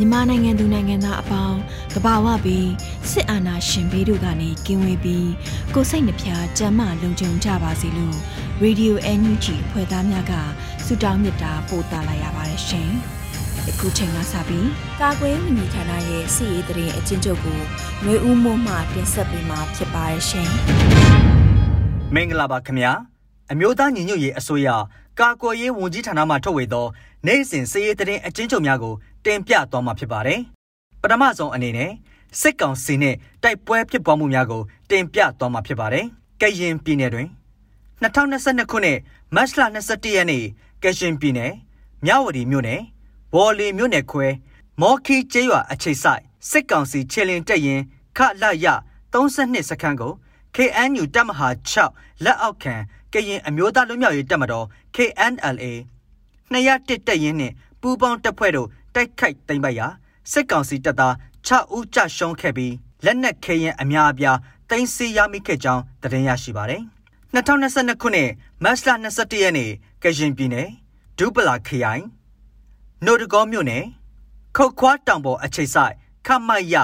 မြန်မာနိုင်ငံသူနိုင်ငံသားအပေါင်းကဘာဝပြီးစစ်အာဏာရှင်ဘေးတို့ကနေကင်းဝေးပြီးကိုစိတ်နှဖျားကြမ်းမှလုံခြုံကြပါစေလို့ Radio NUG ဖွဲ့သားများကဆုတောင်းမေတ္တာပို့သလာရပါတယ်ရှင်။အခုချိန်ကစပြီးကာကွယ်မိမိဌာနရဲ့စီရေးတရင်အချင်းချုပ်ကိုຫນွေဦးမိုးမှတင်ဆက်ပေးမှာဖြစ်ပါတယ်ရှင်။မင်္ဂလာပါခင်ဗျာ။အမျိုးသားညီညွတ်ရေးအစိုးရကာကွယ်ရေးဝန်ကြီးဌာနမှထုတ်ဝေသောနိုင်စဉ်စီရေးတရင်အချင်းချုပ်များကို တင်ပြသွားမှာဖြစ်ပါတယ်။ပထမဆုံးအနေနဲ့စစ်ကောင်စီနဲ့တိုက်ပွဲဖြစ်ပွားမှုများကို တင်ပြသွားမှာဖြစ်ပါတယ်။ကရင်ပြည်နယ်တွင်2022ခုနှစ်မတ်လ21ရက်နေ့ကရင်ပြည်နယ်မြဝတီမြို့နယ်ဘော်လီမြို့နယ်ခွဲမော်ခီကျေးရွာအခြေဆိုင်စစ်ကောင်စီခြေလင်တက်ရင်ခလရ32စခန်းကို KNU တပ်မဟာ6လက်အောက်ခံကရင်အမျိုးသားလူမျိုးရေးတပ်မတော် KNLA 201တက်ရင်နှင့်ပူးပေါင်းတပ်ဖွဲ့တို့ တိုက်ခိုက်သိမ်းပိုက်ရာစစ်ကောင်စီတပ်သား6ဦးကြရှုံးခဲ့ပြီးလက်နက်ခဲယမ်းအများအပြားတင်စီရမိခဲ့ကြောင်းသတင်းရရှိပါတယ်။2022ခုနှစ်မတ်လ21ရက်နေ့ကရင်ပြည်နယ်ဒူပလာခရိုင်နိုဒဂေါမြို့နယ်ခုတ်ခွားတောင်ပေါ်အခြေဆိုင်ခမရ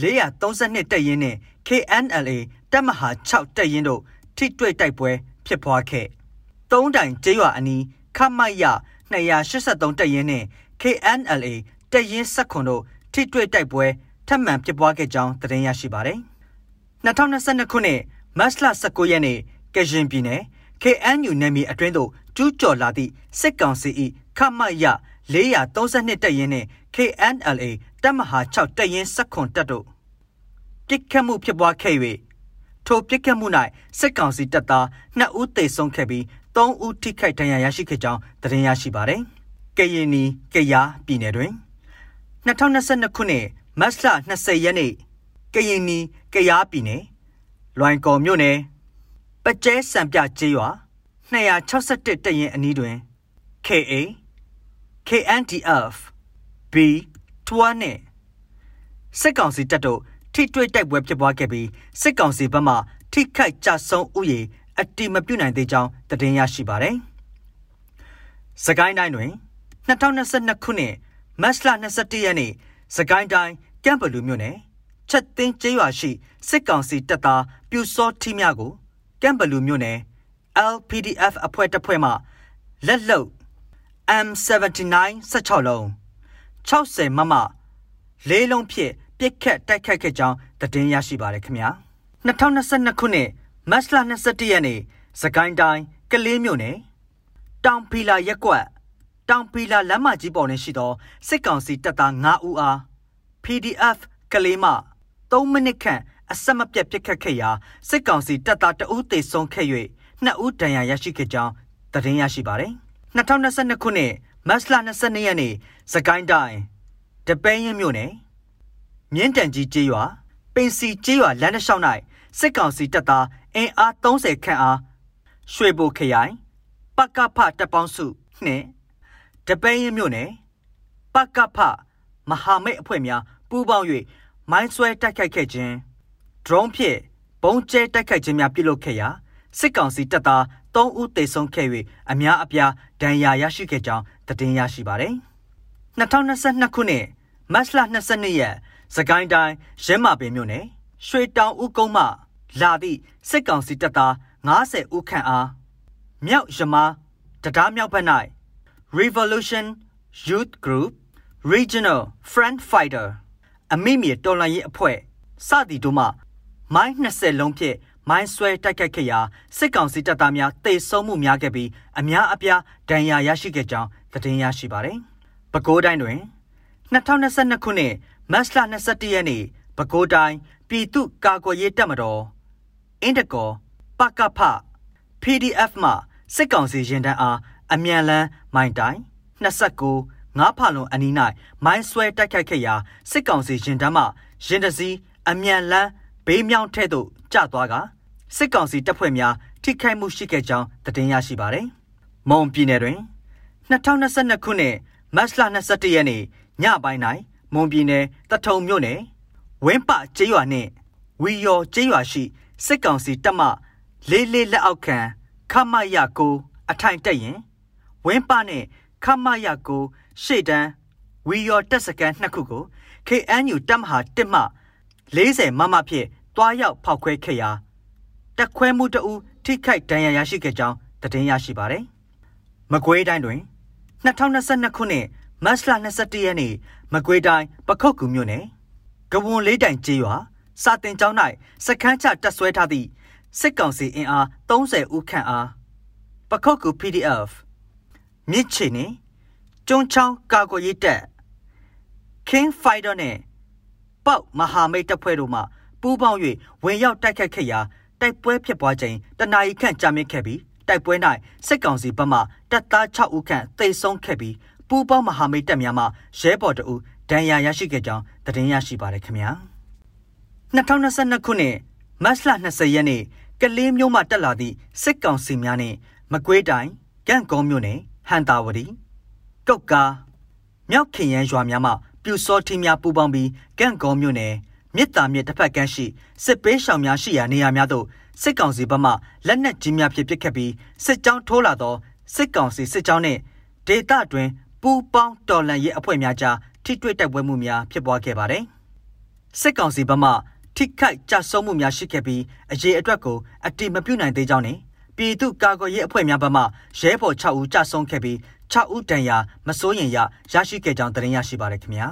432တပ်ရင်းနဲ့ KNLA တပ်မဟာ6တပ်ရင်းတို့ထိတွေ့တိုက်ပွဲဖြစ်ပွားခဲ့။သုံးတိုင်ကျေးရွာအနီးခမရ283တပ်ရင်းနဲ့ KNLA တပ်ရင်းဆက်ခွန်တို့ထိတွေ့တိုက်ပွဲထပ်မံဖြစ်ပွားခဲ့ကြောင်းသတင်းရရှိပါတယ်။2022ခုနှစ်မတ်လ19ရက်နေ့ကရင်ပြည်နယ် KNU နယ်မြေအတွင်းသို့ကျူးကျော်လာသည့်စစ်ကောင်စီ၏ခမရ432တပ်ရင်းနှင့် KNLA တပ်မဟာ6တပ်ရင်းဆက်ခွန်တပ်တို့ပစ်ခတ်မှုဖြစ်ပွားခဲ့၍ထိုပစ်ခတ်မှု၌စစ်ကောင်စီတပ်သား2ဦးသေဆုံးခဲ့ပြီး3ဦးထိခိုက်ဒဏ်ရာရရှိခဲ့ကြောင်းသတင်းရရှိပါသည်။ ကရင်နီကယားပြည်နယ်တွင်2022ခုနှစ်မတ်လ20ရက်နေ့ကရင်နီကယားပြည်နယ်လွိုင်ကော်မြို့နယ်ပကျဲစံပြကျေးရွာ261တရင်အနီးတွင် KA KNDF B 12နဲ့စစ်ကောင်စီတပ်တို့ထိတွေ့တိုက်ပွဲဖြစ်ပွားခဲ့ပြီးစစ်ကောင်စီဘက်မှထိခိုက်ကြဆုံးဥယေအတိမပြုတ်နိုင်သေးကြောင်းသတင်းရရှိပါတယ်။စကိုင်းတိုင်းတွင် 2022ခုနှစ်မတ်လ21ရက်နေ့စကိုင်းတိုင်းကမ်ဘလူမြို့နယ်ချက်သိန်းကျေးရွာရှိစစ်ကောင်စီတပ်သားပြူစောထီးများကိုကမ်ဘလူမြို့နယ် LPDF အဖွဲ့တစ်ဖွဲ့မှလက်လုံ M79 16လုံး60မမလေးလုံးဖြင့်ပြစ်ခတ်တိုက်ခတ်ခဲ့ကြောင်းသတင်းရရှိပါတယ်ခင်ဗျာ2022ခုနှစ်မတ်လ21ရက်နေ့စကိုင်းတိုင်းကလေးမြို့နယ်တောင်ဖီလာရက်ကွက် တောင်ပီလာလမ်းမကြီးပေါ်တွင်ရှိသောစစ်ကောင်စီတပ်သား9ဦးအား PDF ကလေးမ3မိနစ်ခန့်အဆက်မပြတ်ပစ်ခတ်ခဲ့ရာစစ်ကောင်စီတပ်သား2ဦးသေဆုံးခဲ့၍2ဦးဒဏ်ရာရရှိခဲ့ကြောင်းသတင်းရရှိပါသည်2022ခုနှစ်မတ်လ22ရက်နေ့စကိုင်းတိုင်းတပင်းရင်မြို့နယ်မြင်းတန်ကြီးကျေးရွာပင်စီကျေးရွာလမ်းတစ်လျှောက်၌စစ်ကောင်စီတပ်သားအင်အား30ခန့်အားရွှေဘိုခရိုင်ပကဖတပ်ပေါင်းစုနှင့် တပင်းရင်မြို့နယ်ပကဖမဟာမိတ်အဖွဲ့များပူးပေါင်း၍မိုင်းဆွဲတိုက်ခိုက်ခဲ့ခြင်းဒရုန်းဖြင့်ဘုံကျဲတိုက်ခိုက်ခြင်းများပြုလုပ်ခဲ့ရာစစ်ကောင်စီတပ်သား3ဦးသေဆုံးခဲ့၍အများအပြားဒဏ်ရာရရှိခဲ့ကြောင်းသတင်းရရှိပါသည်2022ခုနှစ်မတ်လ22ရက်စကိုင်းတိုင်းရဲမာပင်မြို့နယ်ရွှေတောင်ဦးကုန်းမှလာသည့်စစ်ကောင်စီတပ်သား90ဦးခန့်အားမြောက်ရမားတရားမြောက်ဘက်၌ Revolution Youth Group Regional Front Fighter အမိမြေတော်လှန်ရေးအဖွဲ့စသည်တို့မှမိုင်း20လုံးဖြင့်မိုင်းဆွဲတိုက်ခတ်ခဲ့ရာစစ်ကောင်စီတပ်သားများတေဆုံးမှုများခဲ့ပြီးအများအပြားဒဏ်ရာရရှိခဲ့ကြောင်းသတင်းရရှိပါတယ်။ပဲခူးတိုင်းတွင်2022ခုနှစ်မတ်လ22ရက်နေ့ပဲခူးတိုင်းပြည်သူ့ကာကွယ်ရေးတပ်မတော်အင်တကောပကဖ PDF မှစစ်ကောင်စီရင်တန်းအား အမြန်လန်းမိုင်းတိုင်း29ငါးဖာလွန်အနီး၌မိုင်းဆွဲတိုက်ခိုက်ခဲ့ရာစစ်ကောင်စီရင်တန်းမှရင်တစည်းအမြန်လန်းဘေးမြောင်းထဲသို့ကျသွားကစစ်ကောင်စီတပ်ဖွဲ့များထိခိုက်မှုရှိခဲ့ကြောင်းသတင်းရရှိပါတယ်။မွန်ပြည်နယ်တွင်2022ခုနှစ်မတ်လ22ရက်နေ့ညပိုင်း၌မွန်ပြည်နယ်တထုံမြို့နယ်ဝင်းပကျေးရွာနှင့်ဝီယော်ကျေးရွာရှိစစ်ကောင်စီတပ်မှလေးလေးလက်အောက်ခံခမရကိုအထိုင်တက်ရင် ဝင်းပနဲ့ခမရကိုရှေ့တန်းဝီယော်တက်စကန်နှစ်ခုကို KNU တပ်မဟာ1မှ40မမဖြင့်တွားရောက်ဖောက်ခွဲခဲ့ရာတက်ခွဲမှုတအူထိခိုက်ဒဏ်ရာရရှိခဲ့ကြောင်းသတင်းရရှိပါတယ်။မကွေးတိုင်းတွင်2022ခုနှစ်မတ်လ22ရက်နေ့မကွေးတိုင်းပခုတ်ကူမြို့နယ်ကဝွန်လေးတိုင်ကျေးရွာစာတင်ကျောင်း၌စခန်းချတက်ဆွဲထားသည့်စစ်ကောင်စီအင်အား30ဦးခန့်အားပခုတ်ကူ PDF မြစ်ချီနေကျွန်းချောင်းကာကွယ်ရေးတပ် King Fighter နဲ့ပေါက်မဟာမိတ်တပ်ဖွဲ့တို့မှပူးပေါင်း၍ဝင်ရောက်တိုက်ခတ်ခဲ့ရာတိုက်ပွဲဖြစ်ပွားချိန်တနအီခန့်ကြာမြင့်ခဲ့ပြီးတိုက်ပွဲ၌စစ်ကောင်စီဘက်မှတပ်သား6ဦးခန့်သေဆုံးခဲ့ပြီးပူးပေါင်းမဟာမိတ်တပ်များမှရဲဘော်တအူဒဏ်ရာရရှိခဲ့ကြောင်းသတင်းရရှိပါတယ်ခင်ဗျာ2022ခုနှစ်မတ်လ20ရက်နေ့ကလေးမျိုးမှတက်လာသည့်စစ်ကောင်စီများနှင့်မကွေးတိုင်းကန့်ကုန်းမြို့နယ် ဟန်တာဝတီကုတ်ကာမြောက်ခင်ရန်ရွာများမှပြူစောထီများပူးပေါင်းပြီးကန့်ကုန်းမြို့နယ်မြစ်တာမြစ်တစ်ဖက်ကမ်းရှိစစ်ပေးရှောင်များရှိရာနေရာများသို့စစ်ကောင်စီဘက်မှလက်နက်ကြီးများဖြင့်ပစ်ခတ်ပြီးစစ်ကြောင်းထိုးလာသောစစ်ကောင်စီစစ်ကြောင်းနှင့်ဒေသတွင်ပူးပေါင်းတော်လှန်ရေးအဖွဲ့များကြားထိတွေ့တိုက်ပွဲမှုများဖြစ်ပွားခဲ့ပါတယ်။စစ်ကောင်စီဘက်မှထိခိုက်ကြဆုံးမှုများရှိခဲ့ပြီးအရေးအတွက်ကိုအတိမပြုနိုင်သေးကြောင်းနဲ့ ပြည်သူ့ကာကွယ်ရေးအဖွဲ့များဘက်မှရဲဘော်6ဦးကြဆုံးခဲ့ပြီး6ဦးတန်ရာမစိုးရင်ရရရှိခဲ့ကြောင်းသတင်းရရှိပါရခင်ဗျာ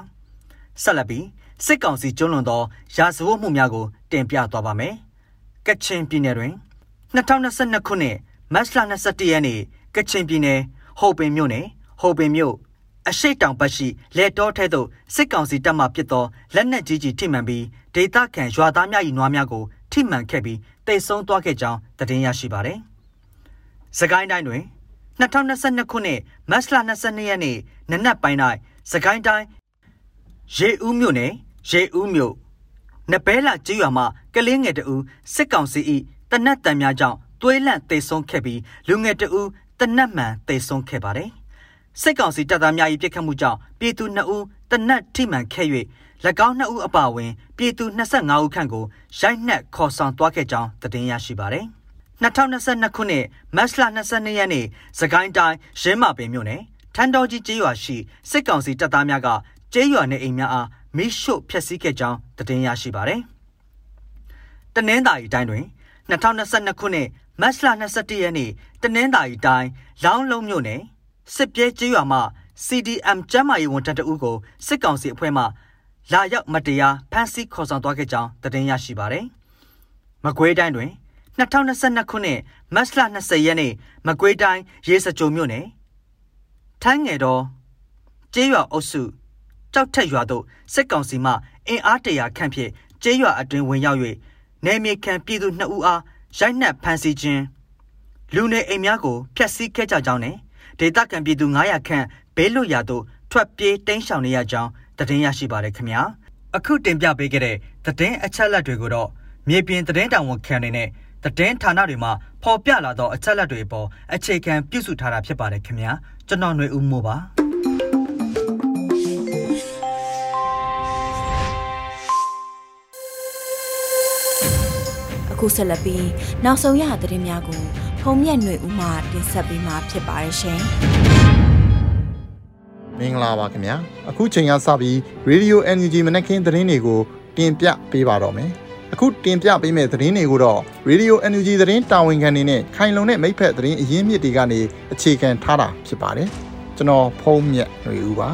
ဆက်လက်ပြီးစစ်ကောင်စီကျွလွန်သောရာဇဝတ်မှုများကို တင်ပြသွားပါမယ်ကချင်ပြည်နယ်တွင်2022ခုနှစ်မတ်လ21ရက်နေ့ကချင်ပြည်နယ်ဟိုပင်မြို့နယ်ဟိုပင်မြို့အရှိတ်တောင်ဘက်ရှိလက်တော်ထဲသို့စစ်ကောင်စီတပ်မှပစ်သောလက်နက်ကြီးကြီးထိမှန်ပြီးဒေသခံရွာသားများ၏နွားများကိုထိမှန်ခဲ့ပြီးတိတ်ဆုံးသွားခဲ့ကြောင်းသတင်းရရှိပါသည်။ စကိုင်းတိုင်းတွင်2022ခုနှစ်မတ်လ22ရက်နေ့နနက်ပိုင်း၌စကိုင်းတိုင်းရေဦးမြို့နယ်ရေဦးမြို့နဘဲလာကျေးရွာမှာကလေးငယ်တဦးစစ်ကောင်စီ၏တနက်တံများကြောင့်သွေးလန့်သေဆုံးခဲ့ပြီးလူငယ်တဦးတနက်မှန်သေဆုံးခဲ့ပါတယ်။စစ်ကောင်စီတပ်သားများ၏ပြစ်ခတ်မှုကြောင့်ပြည်သူ2ဦးတနက်ထိမှန်ခဲ့၍၎င်း2ဦးအပါအဝင် ပြည်သူ25ဦးခန့်ကိုရိုက်နှက်ခေါ်ဆောင်သွားခဲ့ကြောင်းသတင်းရရှိပါတယ်။ 2022ခုနှစ်မတ်လ22ရက်နေ့စကိုင်းတိုင်းရင်းမာပင်မြို့နယ်ထန်းတော်ကြီးကျေးရွာရှိစစ်ကောင်စီတပ်သားများကကျေးရွာနေအိမ်များအားမိရှို့ဖျက်ဆီးခဲ့ကြောင်းသတင်းရရှိပါတယ်။တနင်္သာရီတိုင်းတွင်2022ခုနှစ်မတ်လ22ရက်နေ့တနင်္သာရီတိုင်းလောင်းလုံးမြို့နယ်စစ်ပြဲကျေးရွာမှ CDM ကျမ်းမာရေးဝန်ထမ်းတဦးကိုစစ်ကောင်စီအဖွဲ့မှလာရောက်မတရားဖမ်းဆီးခေါ်ဆောင်သွားခဲ့ကြောင်းသတင်းရရှိပါတယ်။မကွေးတိုင်းတွင် 2022ခုနှစ်မတ်လ20ရက်နေ့မကွေးတိုင်းရေစကြိုမြို့နယ်ထန်းငယ်တော်ကျေးရွာအုပ်စုကြောက်ထက်ရွာသို့စစ်ကောင်စီမှအင်အားတရာခန့်ဖြင့်ကျေးရွာအတွင်းဝင်ရောက်၍နယ်မြေခံပြည်သူ2ဦးအားရိုက်နှက်ဖမ်းဆီးခြင်းလူနေအိမ်များကိုဖျက်ဆီးခဲ့ကြကြောင်းနဲ့ဒေသခံပြည်သူ900ခန့်ဘေးလွတ်ရာသို့ထွက်ပြေးတိမ်းရှောင်နေရကြောင်းသတင်းရရှိပါရခင်ဗျာအခုတင်ပြပေးခဲ့တဲ့သတင်းအချက်လက်တွေကိုတော့မြေပြင်သတင်းတောင်ဝန်ခံတွေနဲ့ သတင်းဌာနတွေမှာဖော်ပြလာသောအချက်အလက်တွေအပေါ်အခြေခံပြုစုထားတာဖြစ်ပါတယ်ခင်ဗျာကျွန်တော်ຫນွေဦးမိုးပါအခုဆက်လက်ပြီးနောက်ဆုံးရသတင်းများကိုဖုံမြက်ຫນွေဦးမှတင်ဆက်ပေးမှာဖြစ်ပါတယ်ရှင်မင်္ဂလာပါခင်ဗျာအခုချိန်ကစပြီး Radio NUG မနက်ခင်းသတင်းတွေကိုတင်ပြပေးပါတော့မယ် အခုတင်ပြပေးမယ့်သတင်းတွေကိုတော့ Radio NUG သတင်းတာဝန်ခံနေနဲ့ခိုင်လုံတဲ့မိဖက်သတင်းအရင်းမြစ်တွေကနေအခြေခံထားတာဖြစ်ပါတယ်ကျွန်တော်ဖုံးမြတ်ຫນွေဦးပါ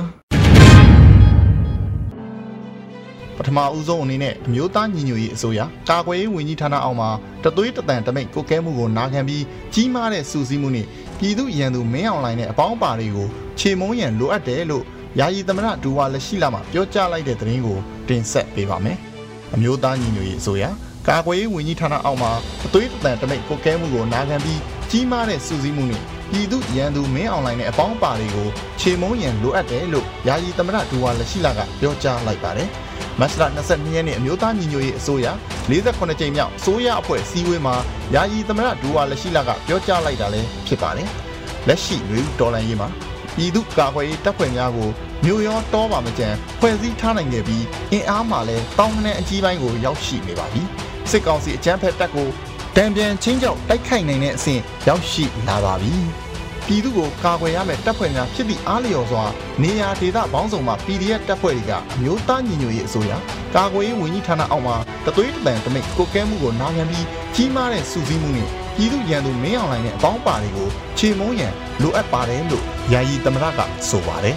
ပထမဦးဆုံးအနေနဲ့အမျိုးသားညီညွတ်ရေးအစိုးရကာကွယ်ရေးဝန်ကြီးဌာနအောက်မှာတသွေးတသံတမိတ်ကိုကဲမှုကိုနာခံပြီးကြီးမားတဲ့စူးစီးမှုနဲ့ပြည်သူရန်သူမင်းအောင်လှိုင်နဲ့အပေါင်းပါတွေကိုခြေမုံးရန်လိုအပ်တယ်လို့ယာယီသမရဒူဝါလက်ရှိလာမှာပြောကြားလိုက်တဲ့သတင်းကိုတင်ဆက်ပေးပါမယ်။ အမျိုးသားညီညွတ်ရေးအစိုးရကာကွယ်ရေးဝန်ကြီးဌာနအောက်မှာအသွေးတသံတမိတ်ကိုကဲမှုကိုနာခံပြီးကြီးမားတဲ့စူးစီးမှုနဲ့ပြည်သူရန်သူမင်းအောင်လှိုင်နဲ့အပေါင်းပါတွေကိုခြေမုံးရန်လိုအပ်တယ်လို့ယာယီသမရဒူဝါလက်ရှိလာကပြောကြားလိုက်ပါတယ်။မတ်လ22ရက်နေ့အမျိုးသားညီညွတ်ရေးအစိုးရ48ကြိမ်မြောက်အစိုးရအဖွဲ့စည်းဝေးမှာယာယီသမရဒူဝါလက်ရှိလာကပြောကြားလိုက်တာလည်းဖြစ်ပါတယ်။လက်ရှိလူဒေါ်လာရေးမှာပြည်သူ့ကာကွယ်ရေးတပ်ဖွဲ့များကို မြို့ရောတောပါမကြံဖွဲ့စည်းထားနိုင်ခဲ့ပြီးအင်အားမှလည်းတောင်းနှံအကြီးပိုင်းကိုရောက်ရှိနေပါပြီ။စစ်ကောင်စီအကြမ်းဖက်တပ်ကိုတံပြန်ချင်းကြောက်တိုက်ခိုက်နိုင်တဲ့အဆင့်ရောက်ရှိလာပါပြီ။ပြည်သူကိုကာကွယ်ရမယ့်တပ်ဖွဲ့များဖြစ်သည့်အားလျော်စွာနေရာဒေသပေါင်းစုံမှာ PDF တပ်ဖွဲ့တွေကအမျိုးသားညီညွတ်ရေးအစိုးရကာကွယ်ရေးဝန်ကြီးဌာနအောက်မှာတသွေးတပံတမိတ်ကိုကဲမှုကိုနာခံပြီးကြီးမားတဲ့စုစည်းမှုနဲ့ပြည်သူရန်သူမင်းအောင်လှိုင်နဲ့အပေါင်းပါတွေကိုခြေမုံးရန်လိုအပ်ပါတယ်လို့ယာယီသမရကဆိုပါတယ်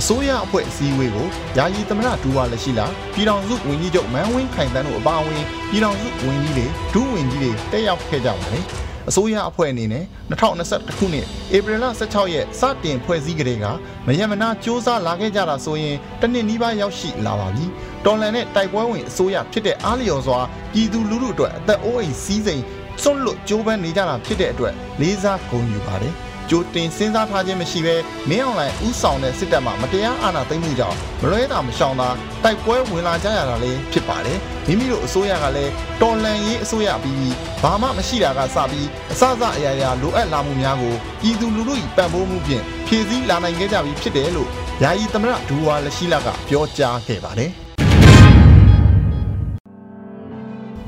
အစိုးရအဖွဲ့အစည်းအဝေးကိုယာယီသမရဒူဝါလက်ရှိလာပြည်တော်စုဝန်ကြီးချုပ်မန်းဝင်းခိုင်တန်းတို့အပါအဝင်ပြည်တော်စုဝန်ကြီးတွေဒုဝန်ကြီးတွေတက်ရောက်ခဲ့ကြပါတယ်။အစိုးရအဖွဲ့အနေနဲ့2021ခုနှစ်ဧပြီလ16ရက်စတင်ဖွဲ့စည်းကြတဲ့ကမယမနာစ조사လာခဲ့ကြတာဆိုရင်တနစ်နီးပါးရောက်ရှိလာပါပြီ။တော်လန်နဲ့တိုက်ပွဲဝင်အစိုးရဖြစ်တဲ့အားလျော်စွာပြည်သူလူထုအတွက်အသက်အိုးအိမ်စီးစိမ်စွန့်လွတ်ကြိုးပမ်းနေကြတာဖြစ်တဲ့အတွက်လေးစားဂုဏ်ယူပါတယ်။ ကြိုတင်စဉ်းစားထားခြင်းမရှိဘဲမင်းအောင်လှိုင်ဥဆောင်တဲ့စစ်တပ်မှမတရားအာဏာသိမ်းမှုကြောင့်မလွဲတာမရှောင်တာတိုက်ပွဲဝင်လာကြရတာလည်းဖြစ်ပါတယ်မိမိတို့အစိုးရကလည်းတော်လန်ရေးအစိုးရပြီးဘာမှမရှိတာကစပြီးအစစအရာရာလိုအပ်လာမှုများကိုပြည်သူလူထု၏ပံ့ပိုးမှုဖြင့်ဖြည့်ဆည်းလာနိုင်ခဲ့ကြပြီဖြစ်တယ်လို့ယာယီသမရဒူဝါလက်ရှိလာကပြောကြားခဲ့ပါတယ်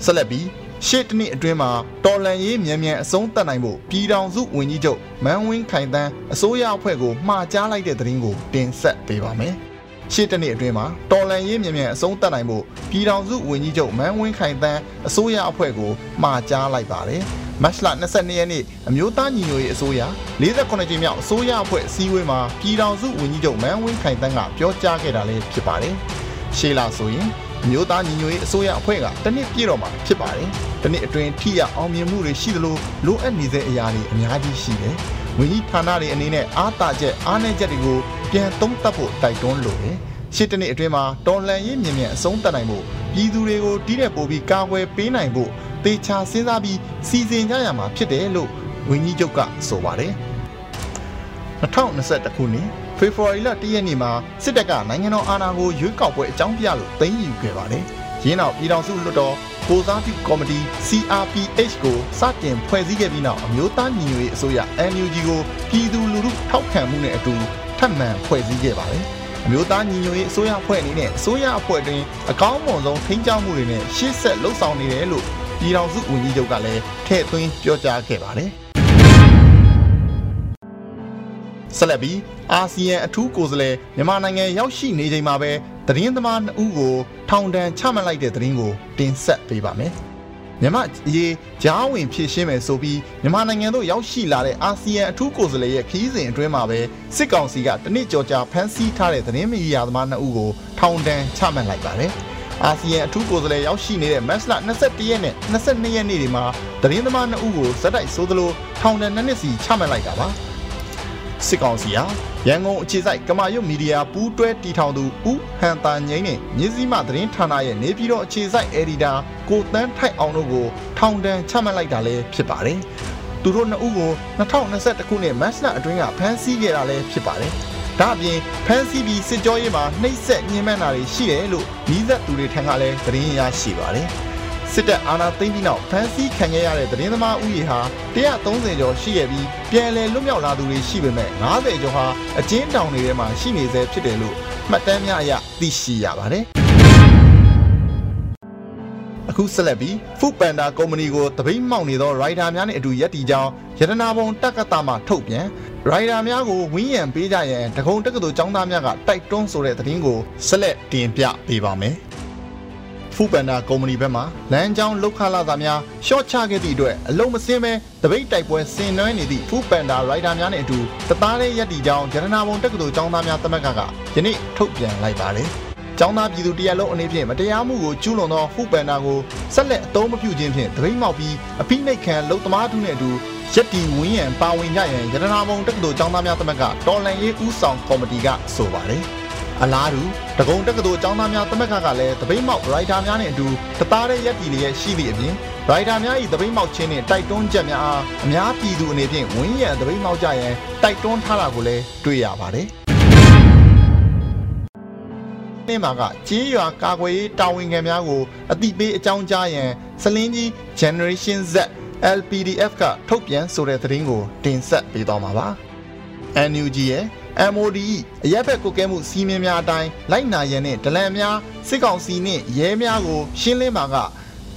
ဆက်လက်ပြီး ရှေ့တနည်းအတွင်းမှာတော်လန်ရေးမြန်မြန်အဆုံးသတ်နိုင်ဖို့ပြည်ထောင်စုဝန်ကြီးချုပ်မန်းဝင်းခိုင်တန်းအစိုးရအဖွဲ့ကိုမှာကြားလိုက်တဲ့သတင်းကိုတင်ဆက်ပေးပါမယ်။ရှေ့တနည်းအတွင်းမှာတော်လန်ရေးမြန်မြန်အဆုံးသတ်နိုင်ဖို့ပြည်ထောင်စုဝန်ကြီးချုပ်မန်းဝင်းခိုင်တန်းအစိုးရအဖွဲ့ကိုမှာကြားလိုက်ပါတယ်။မတ်လ22ရက်နေ့အမျိုးသားညီညွတ်ရေးအစိုးရ48ကြိမ်မြောက်အစိုးရအဖွဲ့အစည်းအဝေးမှာပြည်ထောင်စုဝန်ကြီးချုပ်မန်းဝင်းခိုင်တန်းကပြောကြားခဲ့တာလည်းဖြစ်ပါတယ်။ရှေ့လာဆိုရင် မျိုးသားညီညွတ်ရေးအစိုးရအဖွဲ့ကတနစ်ပြည့်တော့မှာဖြစ်ပါတယ်။တနစ်အတွင်းထိရအောင်မြင်မှုတွေရှိသလိုလိုအပ်နေတဲ့အရာတွေအများကြီးရှိတယ်။ဝန်ကြီးဌာနတွေအနေနဲ့အားတာချက်အားနည်းချက်တွေကိုပြန်သုံးသပ်ဖို့တိုက်တွန်းလိုတယ်။ရှစ်တနစ်အတွင်းမှာတော်လန်ရေးမြင်မြန်အဆုံးသတ်နိုင်ဖို့ပြည်သူတွေကိုတီးတဲ့ပို့ပြီးကာကွယ်ပေးနိုင်ဖို့တေချာစဉ်းစားပြီးစီစဉ်ကြရမှာဖြစ်တယ်လို့ဝန်ကြီးချုပ်ကဆိုပါတယ်။2021ခုနှစ် ဖေဖော်ဝါရီလ1ရက်နေ့မှာစစ်တပ်ကနိုင်ငံတော်အာဏာကိုရွေးကောက်ပွဲအကြောင်းပြလို့သိမ်းယူခဲ့ပါတယ်။ရင်းနောက်ပြည်ထောင်စုလွှတ်တော်ကိုစားပြုကော်မတီ CRPH ကိုစတင်ဖွဲ့စည်းခဲ့ပြီးနောက်အမျိုးသားညီညွတ်ရေးအစိုးရ NUG ကိုပြည်သူလူထုထောက်ခံမှုနဲ့အတူထပ်မံဖွဲ့စည်းခဲ့ပါတယ်။အမျိုးသားညီညွတ်ရေးအစိုးရအဖွဲ့အနေနဲ့အစိုးရအဖွဲ့တွင်အကောင်းမွန်ဆုံးထိန်းချုပ်မှုတွေနဲ့ရှေ့ဆက်လှုပ်ဆောင်နေတယ်လို့ပြည်ထောင်စုဝန်ကြီးချုပ်ကလည်းထည့်သွင်းပြောကြားခဲ့ပါတယ်။ ဆက်လက်ပြီးအာဆီယံအထူးကိုယ်စားလှယ်မြန်မာနိုင်ငံရောက်ရှိနေချိန်မှာပဲသတင်းသမား2ဦးကိုထောင်ဒဏ်ချမှတ်လိုက်တဲ့သတင်းကိုတင်ဆက်ပေးပါမယ်။မြန်မာရေးကြားဝင်ဖြည့်ရှင်းမယ်ဆိုပြီးမြန်မာနိုင်ငံသို့ရောက်ရှိလာတဲ့အာဆီယံအထူးကိုယ်စားလှယ်ရဲ့ခရီးစဉ်အတွင်းမှာပဲစစ်ကောင်စီကတနစ်ကြော်ကြာဖမ်းဆီးထားတဲ့သတင်းမီဒီယာသမား2ဦးကိုထောင်ဒဏ်ချမှတ်လိုက်ပါတယ်။အာဆီယံအထူးကိုယ်စားလှယ်ရောက်ရှိနေတဲ့မတ်လ21ရက်နဲ့22ရက်နေ့တွေမှာသတင်းသမား2ဦးကိုဇက်တိုက်ဆိုသလိုထောင်ဒဏ်2နှစ်စီချမှတ်လိုက်တာပါ။ စစ်ကောင်စီဟာရန်ကုန်အခြေစိုက်ကမာရွတ်မီဒီယာပူးတွဲတီထောင်သူဦးဟန်တာငိမ့်နဲ့မြင်းစည်းမသတင်းဌာနရဲ့နေပြည်တော်အခြေစိုက်အယ်ဒီတာကိုတန်းထိုက်အောင်တို့ကိုထောင်ဒဏ်ချမှတ်လိုက်တာလည်းဖြစ်ပါတယ်။သူတို့နှစ်ဦးကို2021ခုနှစ်မတ်လအတွင်းကဖမ်းဆီးခဲ့တာလည်းဖြစ်ပါတယ်။ဒါအပြင်ဖမ်းဆီးပြီးစစ်ကြောရေးမှာနှိပ်စက်ညှဉ်းပန်းတာတွေရှိတယ်လို့မိသက်သူတွေထံကလည်းသတင်းရရှိပါတယ်။ စစ်တပ်အာဏာသိမ်းပြီးနောက်ဖမ်းဆီးခံခဲ့ရတဲ့သတင်းသမားဦးရေဟာ130ကျော်ရှိခဲ့ပြီးပြန်လည်လွတ်မြောက်လာသူတွေရှိပေမဲ့90ကျော်ဟာအကျဉ်းထောင်တွေထဲမှာရှိနေဆဲဖြစ်တယ်လို့မှတ်တမ်းများအရသိရှိရပါတယ်အခုဆက်လက်ပြီးဖူပန်ဒါကုမ္ပဏီကိုတပိတ်မှောက်နေသောရိုက်တာများနဲ့အတူရက်တီကြောင်းရတနာဘုံတက္ကသမှထုတ်ပြန်ရိုက်တာများကိုဝင်းရံပေးကြရန်တကုံတက္ကသိုလ်ကျောင်းသားများကတိုက်တွန်းဆိုတဲ့သတင်းကိုဆက်လက်တင်ပြပေးပါမယ် ဖူပန်ဒါကုမ္ပဏီဘက်မှလမ်းကြောင်းလောက်ခလာသားများရှော့ချခဲ့သည့်အတွက်အလုံးမစင်းပဲတပိတ်တိုက်ပွဲဆင်နွှဲနေသည့်ဖူပန်ဒါရိုက်တာများနဲ့အတူတသားလေးရက်တီကြောင်းဂျရနာဘုံတက္ကသိုလ်ကျောင်းသားများသမဂ္ဂကယနေ့ထုတ်ပြန်လိုက်ပါတယ်။ကျောင်းသားပြည်သူတရက်လုံးအနေဖြင့်မတရားမှုကိုကျူးလွန်သောဖူပန်ဒါကိုဆက်လက်အသုံးမပြုခြင်းဖြင့်တပိတ်မောက်ပြီးအပိနှိတ်ခံလုံသမားထုနဲ့အတူရက်တီဝင်းရန်ပါဝင်ကြရန်ရတနာဘုံတက္ကသိုလ်ကျောင်းသားများသမဂ္ဂတော်လန်ရေးဦးဆောင်ကော်မတီကဆိုပါတယ်။ အလားတူတကုံတက္ကသိုလ်ကျောင်းသားများသမဂ္ဂကလည်းတပိတ်မောက်ရိုက်တာများနဲ့အတူတသားတဲ့ရက်တီလျက်ရှိသည့်အပြင်ရိုက်တာများ၏တပိတ်မောက်ခြင်းနှင့်တိုက်တွန်းချက်များအားအများပြည်သူအနေဖြင့်ဝင်းရန်တပိတ်မောက်ကြရန်တိုက်တွန်းထားတာကိုလည်းတွေ့ရပါတယ်။နေ့မှာကကြေးရွာကာကွယ်ရေးတာဝန်ခံများကိုအတိပေးအကြောင်းကြားရန်စလင်းကြီး Generation Z LPDF ကထုတ်ပြန်ဆိုတဲ့သတင်းကိုတင်ဆက်ပေးသွားမှာပါ။ NUG ရဲ့ MOD အရက်ဘက်ကုတ်ကဲမှုစီးမင်းများအတိုင်းလိုက်နာရန်နဲ့ဒလန်များစစ်ကောင်စီနှင့်ရဲများကို ရှင်းလင်းပါက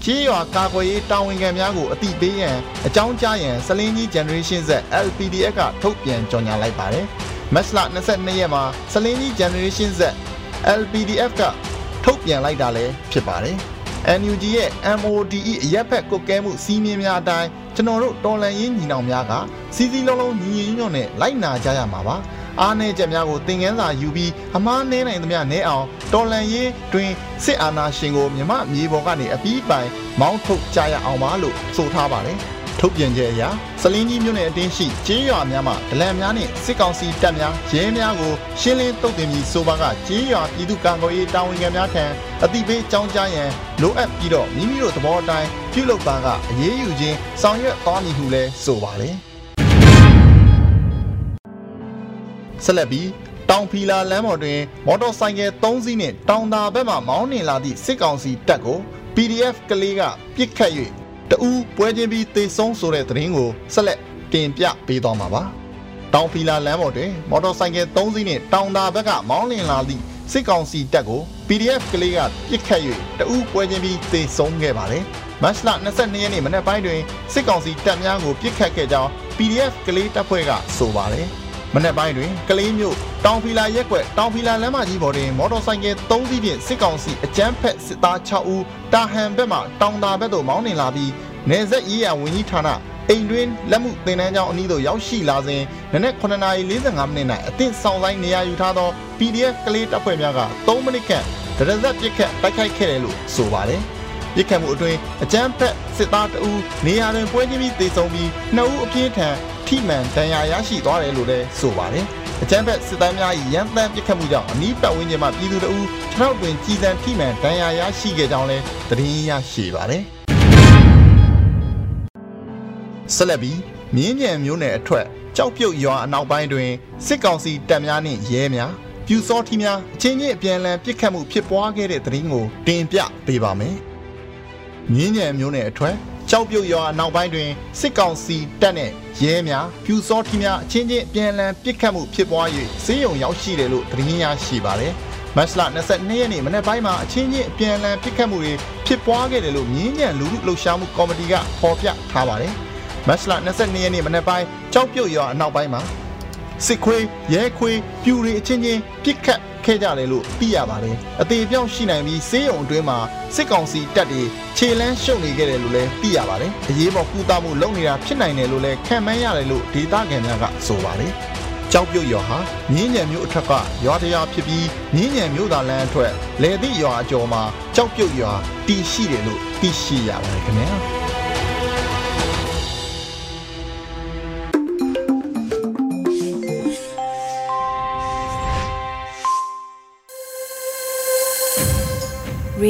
ကြေးရွာကာကွယ်ရေးတာဝန်ခံများကိုအတိပေးရန်အကြောင်းကြားရန်စလင်းကြီး Generation Z LPDF ကထုတ်ပြန်ကြေညာလိုက်ပါတယ်။မက်စလာ22ရက်မှာစလင်းကြီး Generation Z LPDF ကထုတ်ပြန်လိုက်တာလည်းဖြစ်ပါတယ်။ NUG ရဲ့ MODE အရက်ဖက်ကုတ်ကဲမှုစီးမြင်များအတိုင်းကျွန်တော်တို့တော်လန်ရေးညီနောင်များကစီစီလုံးလုံးညီညီညွတ်နဲ့လိုက်နာကြရမှာပါ အားနည်းချက်များကိုသင်ခန်းစာယူပြီးအမားနည်းနိုင်သမျှနည်းအောင်တော်လန်ရေးတွင်စစ်အာဏာရှင်ကိုမြမမြေပေါ်ကနေအပြီးပိုင်မောင်းထုတ်ကြရအောင်ပါလို့ဆိုထားပါတယ်ထုတ်ပြန်ချက်အရစလင်းကြီးမြို့နယ်အတင်းရှိကျေးရွာများမှာဒလန်များနဲ့စစ်ကောင်စီတပ်များရဲများကိုရှင်းလင်းတုတ်တင်ပြီးဆိုပါကကျေးရွာပြည်သူ့ကာကွယ်ရေးတာဝန်ခံများထံအတိပေးကြောင်းကြားရန်လိုအပ်ပြီးတော့မိမိတို့သဘောအတိုင်းပြုလုပ်ပါကအရေးယူခြင်းဆောင်ရွက်သွားမည်ဟုလည်းဆိုပါတယ် ဆက်လက်ပြီးတောင်ဖီလာလမ်းပေါ်တွင် မော်တော်ဆိုင်ကယ်၃စီးနှင့်တောင်သာဘက်မှမောင်းနှင်လာသည့်စစ်ကောင်စီတပ်ကို PDF ကလေးကပြစ်ခတ်၍တအူးပွဲချင်းပြီးတေဆုံးဆိုတဲ့သတင်းကိုဆက်လက်တင်ပြပေးသွားမှာပါ။တောင်ဖီလာလမ်းပေါ်တွင် မော်တော်ဆိုင်ကယ်၃စီးနှင့်တောင်သာဘက်ကမောင်းနှင်လာသည့်စစ်ကောင်စီတပ်ကို PDF ကလေးကပြစ်ခတ်၍တအူးပွဲချင်းပြီးတေဆုံးခဲ့ပါတယ်။မတ်လ22ရက်နေ့မနက်ပိုင်းတွင်စစ်ကောင်စီတပ်များကိုပြစ်ခတ်ခဲ့ကြောင်း PDF ကလေးတပ်ဖွဲ့ကဆိုပါတယ်။ မနက်ပိုင်းတွင်ကလေးမျိုးတောင်ဖီလာရက်ွက်တောင်ဖီလာလမ်းမကြီးပေါ်တွင်မော်တော်ဆိုင်ကယ်၃စီးဖြင့်စစ်ကောင်စီအကြမ်းဖက်စစ်သား6ဦးတာဟန်ဘက်မှတောင်တာဘက်သို့မောင်းနှင်လာပြီးနေဆက်ရေးရဝန်ကြီးဌာနအိမ်တွင်လက်မှုသင်တန်းကျောင်းအနီးသို့ရောက်ရှိလာစဉ်နနက်9:45မိနစ်၌အသင့်ဆောင်ဆိုင်နေရာယူထားသော PDF ကလေးတပ်ဖွဲ့များက3မိနစ်ခန့်ဒရဇက်ပစ်ခတ်တိုက်ခိုက်ခဲ့တယ်လို့ဆိုပါတယ်။ပစ်ခတ်မှုအတွင်းအကြမ်းဖက်စစ်သားတအူးနေရာတွင်ပွဲချင်းပြီးတေဆုံးပြီးနှစ်ဦးအပြင်းထန် ထိမှန်ဒဏ်ရာရရှိသွားတယ်လို့လည်းဆိုပါတယ်။အကြမ်းဖက်စစ်သားများ၏ရန်တမ်းပစ်ခတ်မှုကြောင့်အနီးပတ်ဝန်းကျင်မှာပြည်သူတအူးခြေထောက်တွင်ကြီးစံထိမှန်ဒဏ်ရာရရှိခဲ့ကြောင်းလည်းသတင်းရရှိပါတယ်။ဆက်လက်ပြီးမြင်းညံမျိုးနယ်အထက်ကြောက်ပြုတ်ရွာအနောက်ပိုင်းတွင်စစ်ကောင်စီတပ်များနှင့်ရဲများပြူစောထီများအချင်းချင်းအပြန်အလှန်ပစ်ခတ်မှုဖြစ်ပွားခဲ့တဲ့သတင်းကိုတင်ပြပေးပါမယ်။မြင်းညံမျိုးနယ်အထက် ကြောက်ပြုတ်ရွာနောက်ပိုင်းတွင်စစ်ကောင်စီတပ်နှင့်ရဲများပြူစောထီများအချင်းချင်းပြန်လည်ပစ်ခတ်မှုဖြစ်ပွား၍စေယုံရောက်ရှိတယ်လို့သတင်းရရှိပါတယ်။မတ်လ22ရက်နေ့မနေ့ပိုင်းမှာအချင်းချင်းပြန်လည်ပစ်ခတ်မှုတွေဖြစ်ပွားခဲ့တယ်လို့မြင်းညံလူလူလှုပ်ရှားမှုကော်မတီကဖော်ပြထားပါတယ်။မတ်လ22ရက်နေ့မနေ့ပိုင်းကြောက်ပြုတ်ရွာအနောက်ပိုင်းမှာ စစ်ခွေးရဲခွေးပြူတွေအချင်းချင်းပစ်ခတ်ခဲ့ကြတယ်လို့သိရပါတယ်။အသေးပြောင်းရှိနိုင်ပြီးစေးရုံအတွင်းမှာစစ်ကောင်စီတပ်တွေခြေလန်းရှုပ်နေခဲ့တယ်လို့လည်းသိရပါတယ်။အရေးပေါ်ကူတာမှုလုပ်နေတာဖြစ်နိုင်တယ်လို့လည်းခံမှန်းရတယ်လို့ဒေသခံများကဆိုပါတယ်။ကြောက်ပြုတ်ရွာဟာမြင်းညံမျိုးအထက်ကရွာတရားဖြစ်ပြီးမြင်းညံမျိုးသားလမ်းအထက်လေသည့်ရွာအကျော်မှာကြောက်ပြုတ်ရွာတည်ရှိတယ်လို့သိရှိရပါတယ်ခင်ဗျာ။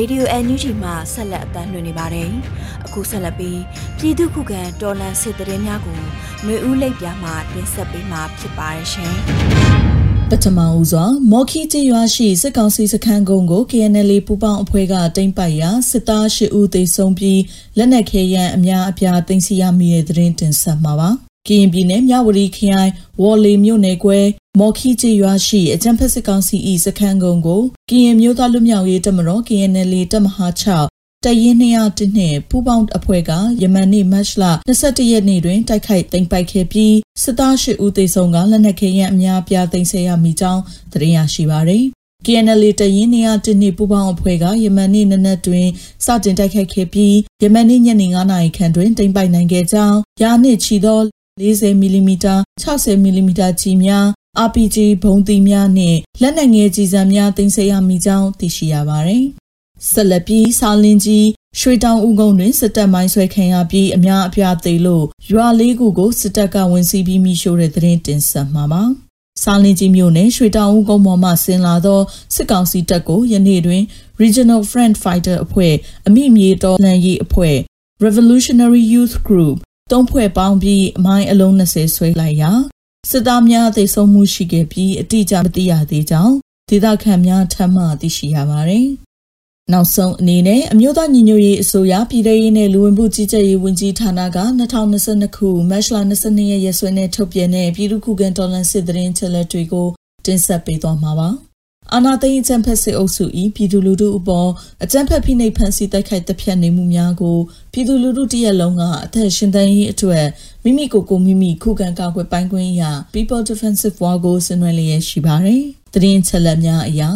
Radio NUG မှာဆက်လက်အသံလွှင့်နေပါတယ်။အခုဆက်လက်ပြီးပြည်သူခုခံတော်လှန်စစ်တရင်များကိုຫນွေဦးလိပ်ပြားမှတင်ဆက်ပေးမှာဖြစ်ပါတယ်ရှင်။ပထမဦးစွာမော်ခီကျေးရွာရှိစစ်ကောင်စီစခန်းကုန်းကို KNL ပူပေါင်းအဖွဲ့ကတိမ့်ပိုက်ရာစစ်သား၈ဦးသေဆုံးပြီးလက်နက်ခဲယမ်းအများအပြားသိမ်းဆည်းရမိတဲ့တဲ့တင်တင်ဆက်မှာပါ။ကရင်ပြည်နယ်မြဝတီခရိုင်ဝေါ်လီမြို့နယ်ကွဲ မော်ခီကျေးရွာရှိအကြံဖက်စစ်ကောင်စီ၏စခန်းကုန်းကိုကရင်မျိုးသားလူမျိုးရေးတပ်မတော် KNL တပ်မဟာ6တရင်201နဲ့ပူးပေါင်းအဖွဲ့ကယမန်နေ့မတ်လ21ရက်နေ့တွင်တိုက်ခိုက်သိမ်းပိုက်ခဲ့ပြီးစစ်သား၈ဦးသေဆုံးကလက်နက်ခဲယမ်းအများပြားသိမ်းဆည်းရမိကြောင်းသတင်းရရှိပါသည် KNL တရင်နေရတင်းနေပူပေါင်းအဖွဲ့ကယမန်နေ့နနက်တွင်စတင်တိုက်ခိုက်ခဲ့ပြီးယမန်နေ့ညနေ9နာရီခန့်တွင်တိမ့်ပိုက်နိုင်ခဲ့ကြောင်းရာနှစ်ချီသော40မီလီမီတာ60မီလီမီတာကြီးများ RPG ဘုံသီးများနှင့်လက်နက်ငယ်ကြီးစံများတင်ဆက်ရမိကြောင်းသိရှိရပါသည်။ဆက်လက်ပြီးစာလင်းကြီးရွှေတောင်ဦးကုန်းတွင်စစ်တပ်မိုင်းဆွဲခံရပြီးအများအပြားသေလို့ရွာလေးခုကိုစစ်တပ်ကဝင်စီးပြီးမိရှို့တဲ့သတင်းတင်ဆက်မှာပါ။စာလင်းကြီးမြို့နယ်ရွှေတောင်ဦးကုန်းပေါ်မှဆင်းလာသောစစ်ကောင်စီတပ်ကိုယနေ့တွင် Regional Front Fighter အဖွဲ့အမိမြေတော်လှန်ရေးအဖွဲ့ Revolutionary Youth Group သုံးဖွဲ့ပေါင်းပြီးအမိုင်းအလုံး20ဆွဲလိုက်ရာ စစ်သားများသိဆုံးမှုရှိခဲ့ပြီးအတိအကျမသိရသေးကြောင်းဒေသခံများထပ်မံသိရှိရပါတယ်။နောက်ဆုံးအနေနဲ့အမျိုးသားညီညွတ်ရေးအစိုးရပြည်ထရေးနဲ့လူဝင်မှုကြီးကြပ်ရေးဝန်ကြီးဌာနက2022ခုမတ်လ22ရက်ရက်စွဲနဲ့ထုတ်ပြန်တဲ့ပြည်သူ့ခုခံတော်လှန်စစ်တရင်ချက်လက်တွေကိုတင်ဆက်ပေးသွားမှာပါ။ အာနာသိန်းအကြံဖက်စစ်အုပ်စု၏ပြည်သူလူထုအပေါ်အကြံဖက်ဖိနှိပ်ဖန်ဆီးတိုက်ခိုက်တပ်ဖြတ်နေမှုများကိုပြည်သူလူထုတရက်လုံးကအသက်ရှင်သန်ရေးအတွက်မိမိကိုယ်ကိုမိမိခုခံကာကွယ်ပိုင်ခွင့်ရ People Defensive War ကိုဆင်နွှဲလျက်ရှိပါတယ်။တရင်ချက်လက်များအရာ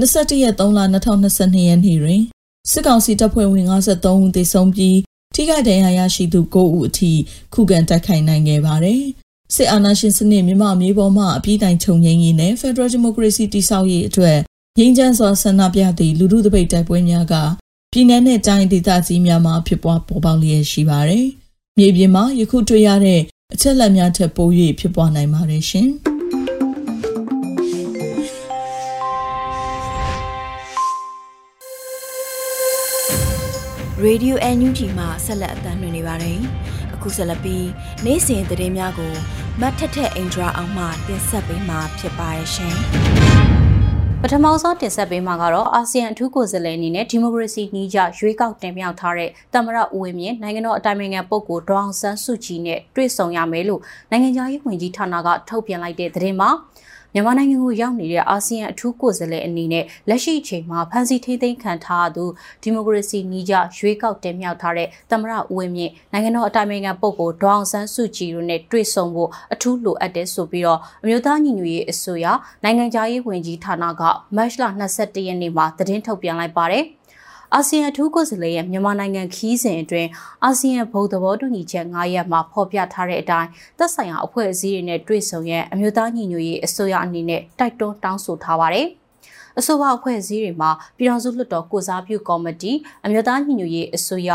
21ရက်3လ2022ရက်နေ့တွင်စစ်ကောင်စီတပ်ဖွဲ့ဝင်53ဦးသေဆုံးပြီးထိခိုက်ဒဏ်ရာရရှိသူ9ဦးအထိခုခံတိုက်ခိုက်နိုင်ခဲ့ပါတယ် စစ်အာဏာရှင်စနစ်မြမအမျိုးပေါ်မှအပြည့်တိုင်ချုပ်ငြိမ်းရေးနဲ့ Federal Democracy တည်ဆောက်ရေးအတွက်ငြိမ်းချမ်းစွာဆန္ဒပြသည့်လူထုတပိတ်တိုက်ပွဲများကပြည်내နဲ့တိုင်းဒေသကြီးများမှာဖြစ်ပွားပေါ်ပေါက်လျက်ရှိပါတယ်။မြေပြင်မှာယခုတွေ့ရတဲ့အချက်လက်များထက်ပို၍ဖြစ်ပွားနိုင်ပါတယ်ရှင်။ Radio NUG မှာဆက်လက်အသံလွှင့်နေပါတယ်။ အခုဆက်လက်ပြီးနေ့စဉ်သတင်းများကိုမတ်ထက်ထက်အင်ဒရာအောင်မှတင်ဆက်ပေးမှာဖြစ်ပါရဲ့ရှင်ပထမဆုံးတင်ဆက်ပေးမှာကတော့အာဆီယံအထူးကိုယ်စားလှယ်အနေနဲ့ဒီမိုကရေစီနှီးကြရွေးကောက်တင်မြှောက်ထားတဲ့တမရဦးဝင်းမြင့်နိုင်ငံတော်အတိုင်ပင်ခံပုဂ္ဂိုလ်ဒေါအောင်ဆန်းစုကြည်နဲ့တွေ့ဆုံရမယ်လို့နိုင်ငံခြားရေးဝန်ကြီးဌာနကထုတ်ပြန်လိုက်တဲ့သတင်းမှာ မြန်မာနိုင်ငံကိုရောက်နေတဲ့အာဆီယံအထူးကိုယ်စားလှယ်အနေနဲ့လက်ရှိအချိန်မှာဖန်စီထိသိမ်းခံထားသူဒီမိုကရေစီနီးကြရွေးကောက်တင်မြှောက်ထားတဲ့သမရဦးဝင်းမြင့်နိုင်ငံတော်အတိုင်ပင်ခံပုဂ္ဂိုလ်ဒေါအောင်ဆန်းစုကြည်တို့နဲ့တွေ့ဆုံဖို့အထူးလိုအပ်တယ်ဆိုပြီးတော့အမျိုးသားညီညွတ်ရေးအစိုးရနိုင်ငံခြားရေးဝန်ကြီးဌာနကမတ်လ22ရက်နေ့မှာသတင်းထုတ်ပြန်လိုက်ပါတယ်။ အာဆီယံအထူးကိုယ်စားလှယ်ရဲ့မြန်မာနိုင်ငံခီးစဉ်အတွင်းအာဆီယံဘုံသဘောတူညီချက်9ရပ်မှာဖော်ပြထားတဲ့အတိုင်းသက်ဆိုင်ရာအဖွဲ့အစည်းတွေနဲ့တွေ့ဆုံရန်အမျိုးသားညီညွတ်ရေးအစိုးရအနေနဲ့တိုက်တွန်းတောင်းဆိုထားပါတယ်။အဆိုပါအဖွဲ့အစည်းတွေမှာပြည်ထောင်စုလွှတ်တော်ကိုစားပြုကော်မတီအမျိုးသားညီညွတ်ရေးအစိုးရ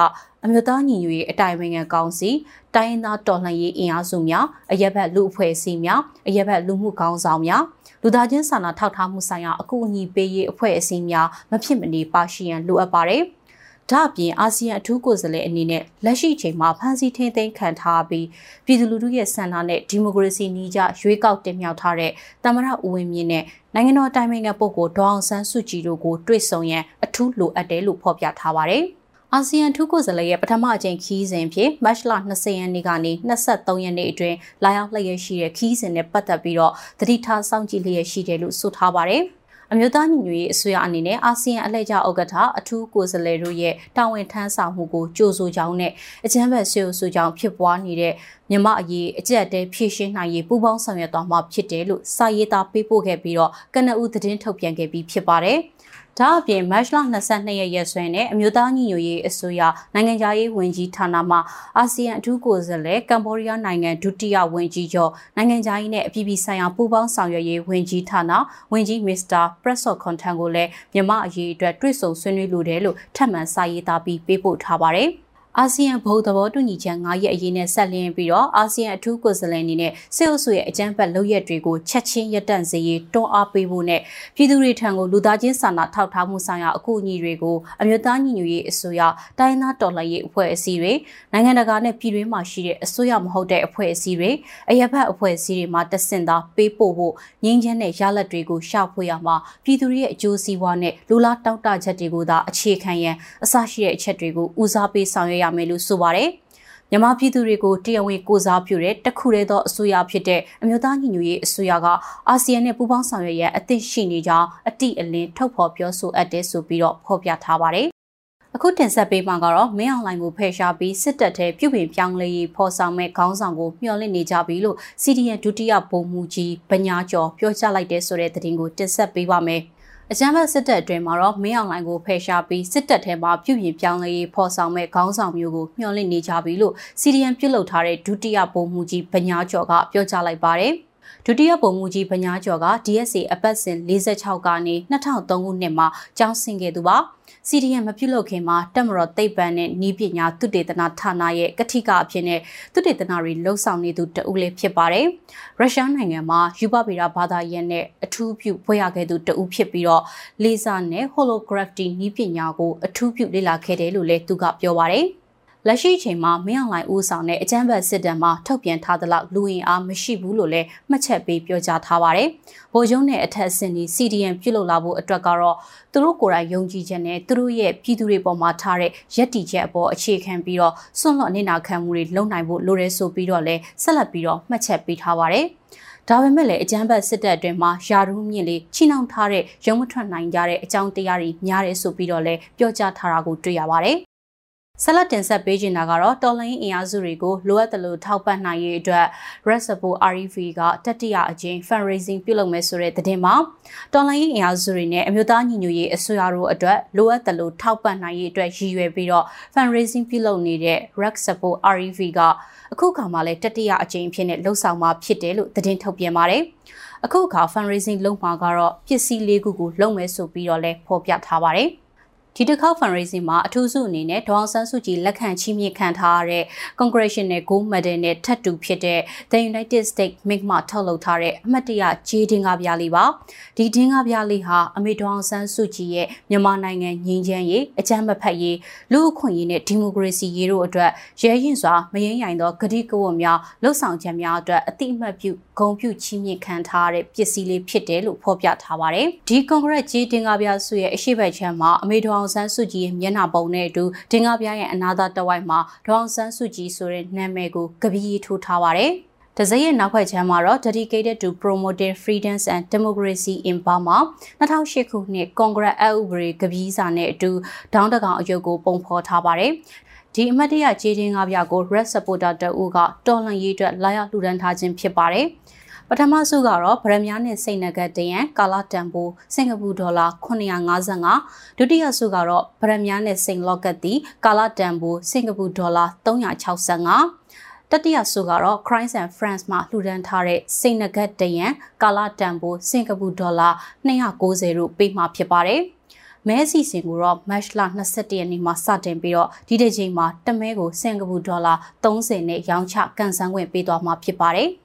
အမျိုးသားညီညွတ်ရေးအတိုင်ပင်ခံကောင်စီတိုင်းရင်းသားတော်လှန်ရေးအင်အားစုများအရက်ဘက်လူအဖွဲ့အစည်းများအရက်ဘက်လူမှုခေါင်းဆောင်များလူသားချင်းစာနာထောက်ထားမှုဆိုင်ရာအကူအညီပေးရေးအဖွဲ့အစည်းများမဖြစ်မနေပါရှိရန်လိုအပ်ပါတယ်။ဒါ့အပြင်အာဆီယံအထူးကိုယ်စားလှယ်အနေနဲ့လက်ရှိအချိန်မှာဖန်စီထင်းသိမ်းခံထားပြီးပြည်သူလူထုရဲ့ဆန္ဒနဲ့ဒီမိုကရေစီနည်းကျရွေးကောက်တင်မြှောက်ထားတဲ့တမရဦးဝင်းမြင့်နဲ့နိုင်ငံတော်တိုင်ပင်ခံပုဂ္ဂိုလ်ဒေါအောင်ဆန်းစုကြည်တို့ကိုတွေ့ဆုံရန်အထူးလိုအပ်တယ်လို့ဖော်ပြထားပါတယ်။ အာဆီယံထူးကိုယ်စားလှယ်ရဲ့ပထမအကြိမ်ခီးစဉ်ဖြစ်မတ်လ20ရက်နေ့ကနေ23ရက်နေ့အတွင်းလာရောက်လျက်ရှိတဲ့ခီးစဉ်နဲ့ပတ်သက်ပြီးတော့တတိထားစောင့်ကြည့်လျက်ရှိတယ်လို့ဆိုထားပါတယ်။အမျိုးသားညီညွတ်ရေးအစိုးရအနေနဲ့အာဆီယံအလှည့်ကျဥက္ကဋ္ဌအထူးကိုယ်စားလှယ်တို့ရဲ့တာဝန်ထမ်းဆောင်မှုကိုကြိုဆိုကြောင်းနဲ့အကြမ်းဖက်ဆွေးနွေးကြောင်းဖြစ်ပွားနေတဲ့မြမအရေးအကြက်တဲဖြည့်ရှင်းနိုင်ရေးပူးပေါင်းဆောင်ရွက်သွားမှာဖြစ်တယ်လို့စာရေးသားပေးပို့ခဲ့ပြီးတော့ကနအူသတင်းထုတ်ပြန်ခဲ့ပြီးဖြစ်ပါတယ်။ ဒါအပြင်မတ်လ22ရက်ရက်စွဲနဲ့အမျိုးသားညီညွတ်ရေးအစိုးရနိုင်ငံခြားရေးဝန်ကြီးဌာနမှအာဆီယံအထူးကိုယ်စားလှယ်ကမ်ဘောဒီးယားနိုင်ငံဒုတိယဝန်ကြီးချုပ်နိုင်ငံခြားရေးနဲ့အပြည်ပြည်ဆိုင်ရာပူးပေါင်းဆောင်ရွက်ရေးဝန်ကြီးဌာနဝန်ကြီးမစ္စတာပရက်ဆော့ခွန်ထန်ကိုလည်းမြန်မာအရေးအတွက်တွေ့ဆုံဆွေးနွေးလိုတယ်လို့ထပ်မံစာရေးသားပြီးပေးပို့ထားပါတယ်။ အာဆီယံဘုံသဘောတူညီချက်9ရက်အရေးနဲ့ဆက်လျင်းပြီးတော့အာဆီယံအထူးကိုယ်စားလှယ်အနေနဲ့စစ်အုပ်စုရဲ့အကြမ်းဖက်လုပ်ရက်တွေကိုချက်ချင်းရပ်တန့်စေရေးတွန်းအားပေးဖို့နဲ့ပြည်သူတွေထံကိုလူသားချင်းစာနာထောက်ထားမှုဆိုင်ရာအကူအညီတွေကိုအမျိုးသားညီညွတ်ရေးအစိုးရတိုင်းသားတော်လှန်ရေးအဖွဲ့အစည်းတွေနိုင်ငံတကာနဲ့ပြည်တွင်းမှာရှိတဲ့အစိုးရမဟုတ်တဲ့အဖွဲ့အစည်းတွေအရက်ဘတ်အဖွဲ့အစည်းတွေမှာတဆင့်သာပေးပို့ဖို့ငြင်းချမ်းတဲ့ရလဒ်တွေကိုရှာဖွေရမှာပြည်သူတွေရဲ့အကျိုးစီးပွားနဲ့လူလားတောက်တချက်တွေကိုသာအခြေခံရန်အစရှိတဲ့အချက်တွေကိုဦးစားပေးဆောင်ရွက်ရမယ်လို့ဆိုပါတယ်။မြန်မာပြည်သူတွေကိုတရားဝင်ကိုစားပြုတဲ့တခုတည်းသောအစိုးရဖြစ်တဲ့အမျိုးသားညီညွတ်ရေးအစိုးရကအာဆီယံနဲ့ပူးပေါင်းဆောင်ရွက်ရန်အသင့်ရှိနေကြောင်းအတိအလင်းထုတ်ဖော်ပြောဆိုအပ်တယ်ဆိုပြီးတော့ဖော်ပြထားပါတယ်။အခုတင်ဆက်ပေးမှာကတော့မင်းအောင်လှိုင်ကိုဖယ်ရှားပြီးစစ်တပ်ထဲပြုပြင်ပြောင်းလဲရေးဖော်ဆောင်မဲ့ခေါင်းဆောင်ကိုမျှော်လင့်နေကြပြီလို့ CDN ဒုတိယဗိုလ်မှူးကြီးဗညာကျော်ပြောကြားလိုက်တဲ့ဆိုတဲ့သတင်းကိုတင်ဆက်ပေးပါမယ်။ အကြမ်းဖက်စစ်တပ်အတွင်းမှာတော့မင်းအောင်လှိုင်ကိုဖယ်ရှားပြီးစစ်တပ်ထဲမှာပြုပြင်ပြောင်းလဲရေးဖော်ဆောင်မဲ့ခေါင်းဆောင်မျိုးကိုမျှော်လင့်နေကြပြီလို့စီဒီအမ်ပြုတ်လုထားတဲ့ဒုတိယဗိုလ်မှူးကြီးဗညာကျော်ကပြောကြားလိုက်ပါတယ်။ဒုတိယဗိုလ်မှူးကြီးဗညာကျော်က DSA အပတ်စဉ်46ကနေ2003ခုနှစ်မှာကျောင်းဆင်းခဲ့သူပါ။ CDM မပြုလုပ်ခင်မှာတက်မတော်သိပ္ပံနဲ့ဤပညာသုတေသနဌာနရဲ့ကတိကအဖြစ်နဲ့သုတေသနတွေလှုပ်ဆောင်နေသူတဦးလေးဖြစ်ပါတယ်။ရုရှားနိုင်ငံမှာယူပဗေဒဘာသာရပ်နဲ့အထူးပြုဖွင့်ရခဲ့သူတဦးဖြစ်ပြီးတော့လေဆာနဲ့ holography ဤပညာကိုအထူးပြုလေ့လာခဲ့တယ်လို့လည်းသူကပြောပါတယ်။ လက်ရှိချိန်မှာမင်းအောင်လှိုင်ဦးဆောင်တဲ့အကြမ်းဖက်စစ်တပ်မှထုတ်ပြန်ထားသလောက်လူဝင်အားမရှိဘူးလို့လည်းမှတ်ချက်ပေးပြောကြားထားပါတယ်။ဗိုလ်ချုပ်နဲ့အထက်အဆင့်ဒီ CDN ပြုတ်လုလာဖို့အတွက်ကတော့သူတို့ကိုယ်တိုင်ယုံကြည်ချက်နဲ့သူတို့ရဲ့ပြည်သူတွေပေါ်မှာထားတဲ့ယက်တီချက်အပေါ်အခြေခံပြီးတော့စွန့်လွတ်နေနာခံမှုတွေလုပ်နိုင်ဖို့လိုရဲဆိုပြီးတော့လည်းဆက်လက်ပြီးတော့မှတ်ချက်ပေးထားပါတယ်။ဒါပေမဲ့လည်းအကြမ်းဖက်စစ်တပ်အတွင်းမှာယာရုမြင့်လေးချိနှောင်ထားတဲ့ရုံမထွက်နိုင်ကြတဲ့အကြောင်းတရားတွေများတယ်ဆိုပြီးတော့လည်းပြောကြားထားတာကိုတွေ့ရပါတယ်။ ဆက်လက်တင်ဆက်ပေးချင်တာကတော့တော်လိုင်းအင်အားစုတွေကိုလိုအပ်တယ်လို့ထောက်ပံ့နိုင်ရေးအတွက် Red Support REV ကတတိယအကြိမ် fundraising ပြုလုပ်မယ်ဆိုတဲ့သတင်းမှာတော်လိုင်းအင်အားစုတွေနဲ့အမျိုးသားညီညွတ်ရေးအစိုးရတို့အတွက်လိုအပ်တယ်လို့ထောက်ပံ့နိုင်ရေးအတွက်ရည်ရွယ်ပြီးတော့ fundraising ပြုလုပ်နေတဲ့ Red Support REV ကအခုခါမှလည်းတတိယအကြိမ်ဖြစ်နေလှုပ်ဆောင်မှာဖြစ်တယ်လို့သတင်းထုတ်ပြန်ပါတယ်အခုအခါ fundraising လုပ်မှာကတော့ပစ္စည်းလေးခုကိုလုပ်မယ်ဆိုပြီးတော့လည်းဖော်ပြထားပါတယ်။ ဒီတစ်ခေါက် fundraising မှာအထူးစုအနေနဲ့ဒေါအောင်ဆန်းစုကြည်လက်ခံချီးမြှင့်ခံထားရတဲ့ Congressional Gold Medal နဲ့ထပ်တူဖြစ်တဲ့ The United States Mint မှာထုတ်လုပ်ထားတဲ့အမှတ်တရဂျေးဒင်းကားပြားလေးပါဒီဒင်းကားပြားလေးဟာအမေဒေါအောင်ဆန်းစုကြည်ရဲ့မြန်မာနိုင်ငံငြိမ်းချမ်းရေးအကြမ်းမဖက်ရေးလူ့အခွင့်အရေးနဲ့ဒီမိုကရေစီရေးတို့အတွက်ရဲရင်စွာမရင်ရိုင်သောဂတိကဝတ်များလှုပ်ဆောင်ချက်များအတွက်အတိအမှတ်ပြုဂုဏ်ပြုချီးမြှင့်ခံထားရတဲ့ပစ္စည်းလေးဖြစ်တယ်လို့ဖော်ပြထားပါတယ်ဒီကွန်ဂရက်ဂျေးဒင်းကားပြားစုရဲ့အရှိတ်ဘက်ချမ်းမှာအမေဒေါအောင်ဆန်းစုကြည်ရဲ့မျက်နှာပုံနဲ့အတူဒင်္ဂပြားရဲ့အနာသာတဝိုက်မှာဒေါအောင်ဆန်းစုကြည်ဆိုတဲ့နာမည်ကိုကပီးထိုးထားပါတယ်။တစရဲ့နောက်ခွက်ချမ်းမှာတော့ dedicated to promoting freedoms and democracy in Burma 2008ခုနှစ် Congress အဥပဒေကပီးစာနဲ့အတူဒေါင်းတကောင်အယုတ်ကိုပုံဖော်ထားပါတယ်။ဒီအမတ်တရခြေချင်းငါးပြားကို Red Supporter တအူးကတော်လှန်ရေးအတွက်လာရောက်လှူဒန်းထားခြင်းဖြစ်ပါတယ်။ ပထမစုကတော့ဗရမ ्या နဲ့စိတ်နဂတ်တရန်ကာလာတန်ပိုစင်ကာပူဒေါ်လာ955ဒုတိယစုကတော့ဗရမ ्या နဲ့စိန်လော့ကတ်တီကာလာတန်ပိုစင်ကာပူဒေါ်လာ365တတိယစုကတော့ Crimes and France မှာလှူဒန်းထားတဲ့စိတ်နဂတ်တရန်ကာလာတန်ပိုစင်ကာပူဒေါ်လာ290တို့ပေးမှာဖြစ်ပါတယ်မဲစီစင်ကိုတော့ match လ21ရက်နေ့မှာစတင်ပြီးတော့ဒီတစ်ချိန်မှာတမဲကိုစင်ကာပူဒေါ်လာ30နဲ့ရောင်းချကန်ဆန်းခွင့်ပေးသွားမှာဖြစ်ပါတယ်။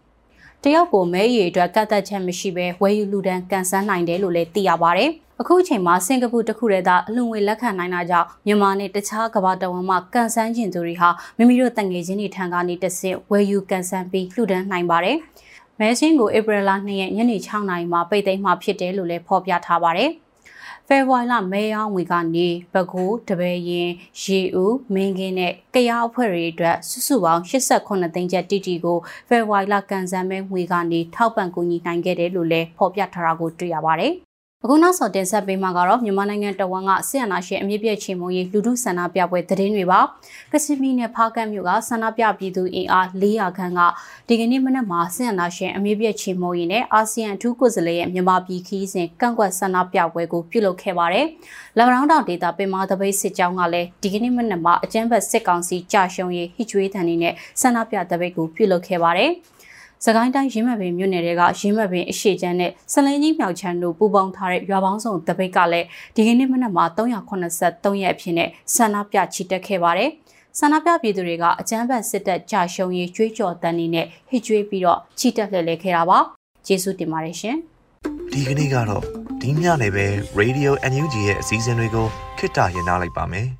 တယောက်ကိုမဲရည်အတွက်ကတ်သက်ချက်မရှိဘဲဝယ်ယူလူဒန်းကန်ဆန်းနိုင်တယ်လို့လည်းသိရပါဗျ။အခုအချိန်မှာစင်ကာပူတခုတည်းသာအလွန်ဝေလက်ခံနိုင်တာကြောင့်မြန်မာနဲ့တခြားကမ္ဘာတဝန်းမှာကန်ဆန်းကျင်သူတွေဟာမိမိတို့တငယ်ချင်းတွေထံကနေတဆင့်ဝယ်ယူကန်ဆန်းပြီးလှူဒန်းနိုင်ပါတယ်။မဲရှင်းကိုဧပြီလ2ရက်ညနေ6နာရီမှာပိတ်သိမ်းမှာဖြစ်တယ်လို့လည်းဖော်ပြထားပါတယ်။ ဖေဖော်ဝါရီလမဲရောင်းဝေကနေပဲခူးတပည့်ရင်ရေဦးမင်းကင်းနဲ့ကရားအဖွဲ့တွေအတွက်စုစုပေါင်း88သိန်းကျပ်တီတီကိုဖေဖော်ဝါရီလကန်ဆန်းမဲငွေကနေထောက်ပံ့ကူညီနိုင်ခဲ့တယ်လို့လည်းဖော်ပြထားတာကိုတွေ့ရပါတယ်။ အခုနောက်ဆုံးတင်ဆက်ပေးမှာကတော့မြန်မာနိုင်ငံတဝန်းကဆီယနာရှင်အမြင့်ပြည့်ချေမုံရေးလူထုဆန္ဒပြပွဲသတင်းတွေပါကချင်ပြည်နယ်ဖားကတ်မြို့ကဆန္ဒပြပြည်သူအင်အား400ခန့်ကဒီကနေ့မနက်မှာဆီယနာရှင်အမြင့်ပြည့်ချေမုံရေးနဲ့အာဆီယံအထူးကိုယ်စားလှယ်ရဲ့မြန်မာပြည်ခီးစဉ်ကန့်ကွက်ဆန္ဒပြပွဲကိုပြုလုပ်ခဲ့ပါတယ်၎င်းတောင်ဒေတာပင်မာတပိတ်စစ်ကြောင်းကလည်းဒီကနေ့မနက်မှာအကြမ်းဖက်စစ်ကောင်စီကြာရှုံးရေးဟိကျွေးတန်နေနဲ့ဆန္ဒပြတပိတ်ကိုပြုလုပ်ခဲ့ပါတယ် စကိုင်းတိုင်းရင်းမှတ်ပင်မြို့နယ်တွေကရင်းမှတ်ပင်အရှိချမ်းနဲ့စလင်းကြီးမြောက်ချမ်းတို့ပူးပေါင်းထားတဲ့ရွာပေါင်းစုံတပိတ်ကလည်းဒီကနေ့မနက်မှာ383ရက်အဖြစ်နဲ့ဆန္ဒပြချီတက်ခဲ့ပါတယ်။ဆန္ဒပြပြည်သူတွေကအကြမ်းဖက်စစ်တပ်ကြာရှုံးရေးကြွေးကြော်တန်းနေနဲ့ဟစ်ကြွေးပြီးတော့ချီတက်လှည့်လည်ခဲ့တာပါ။ကျေးဇူးတင်ပါတယ်ရှင်။ဒီကနေ့ကတော့ဒီညနေပဲ Radio NUG ရဲ့အစည်းအဝေးကိုခਿੱတရရလိုက်ပါမယ်။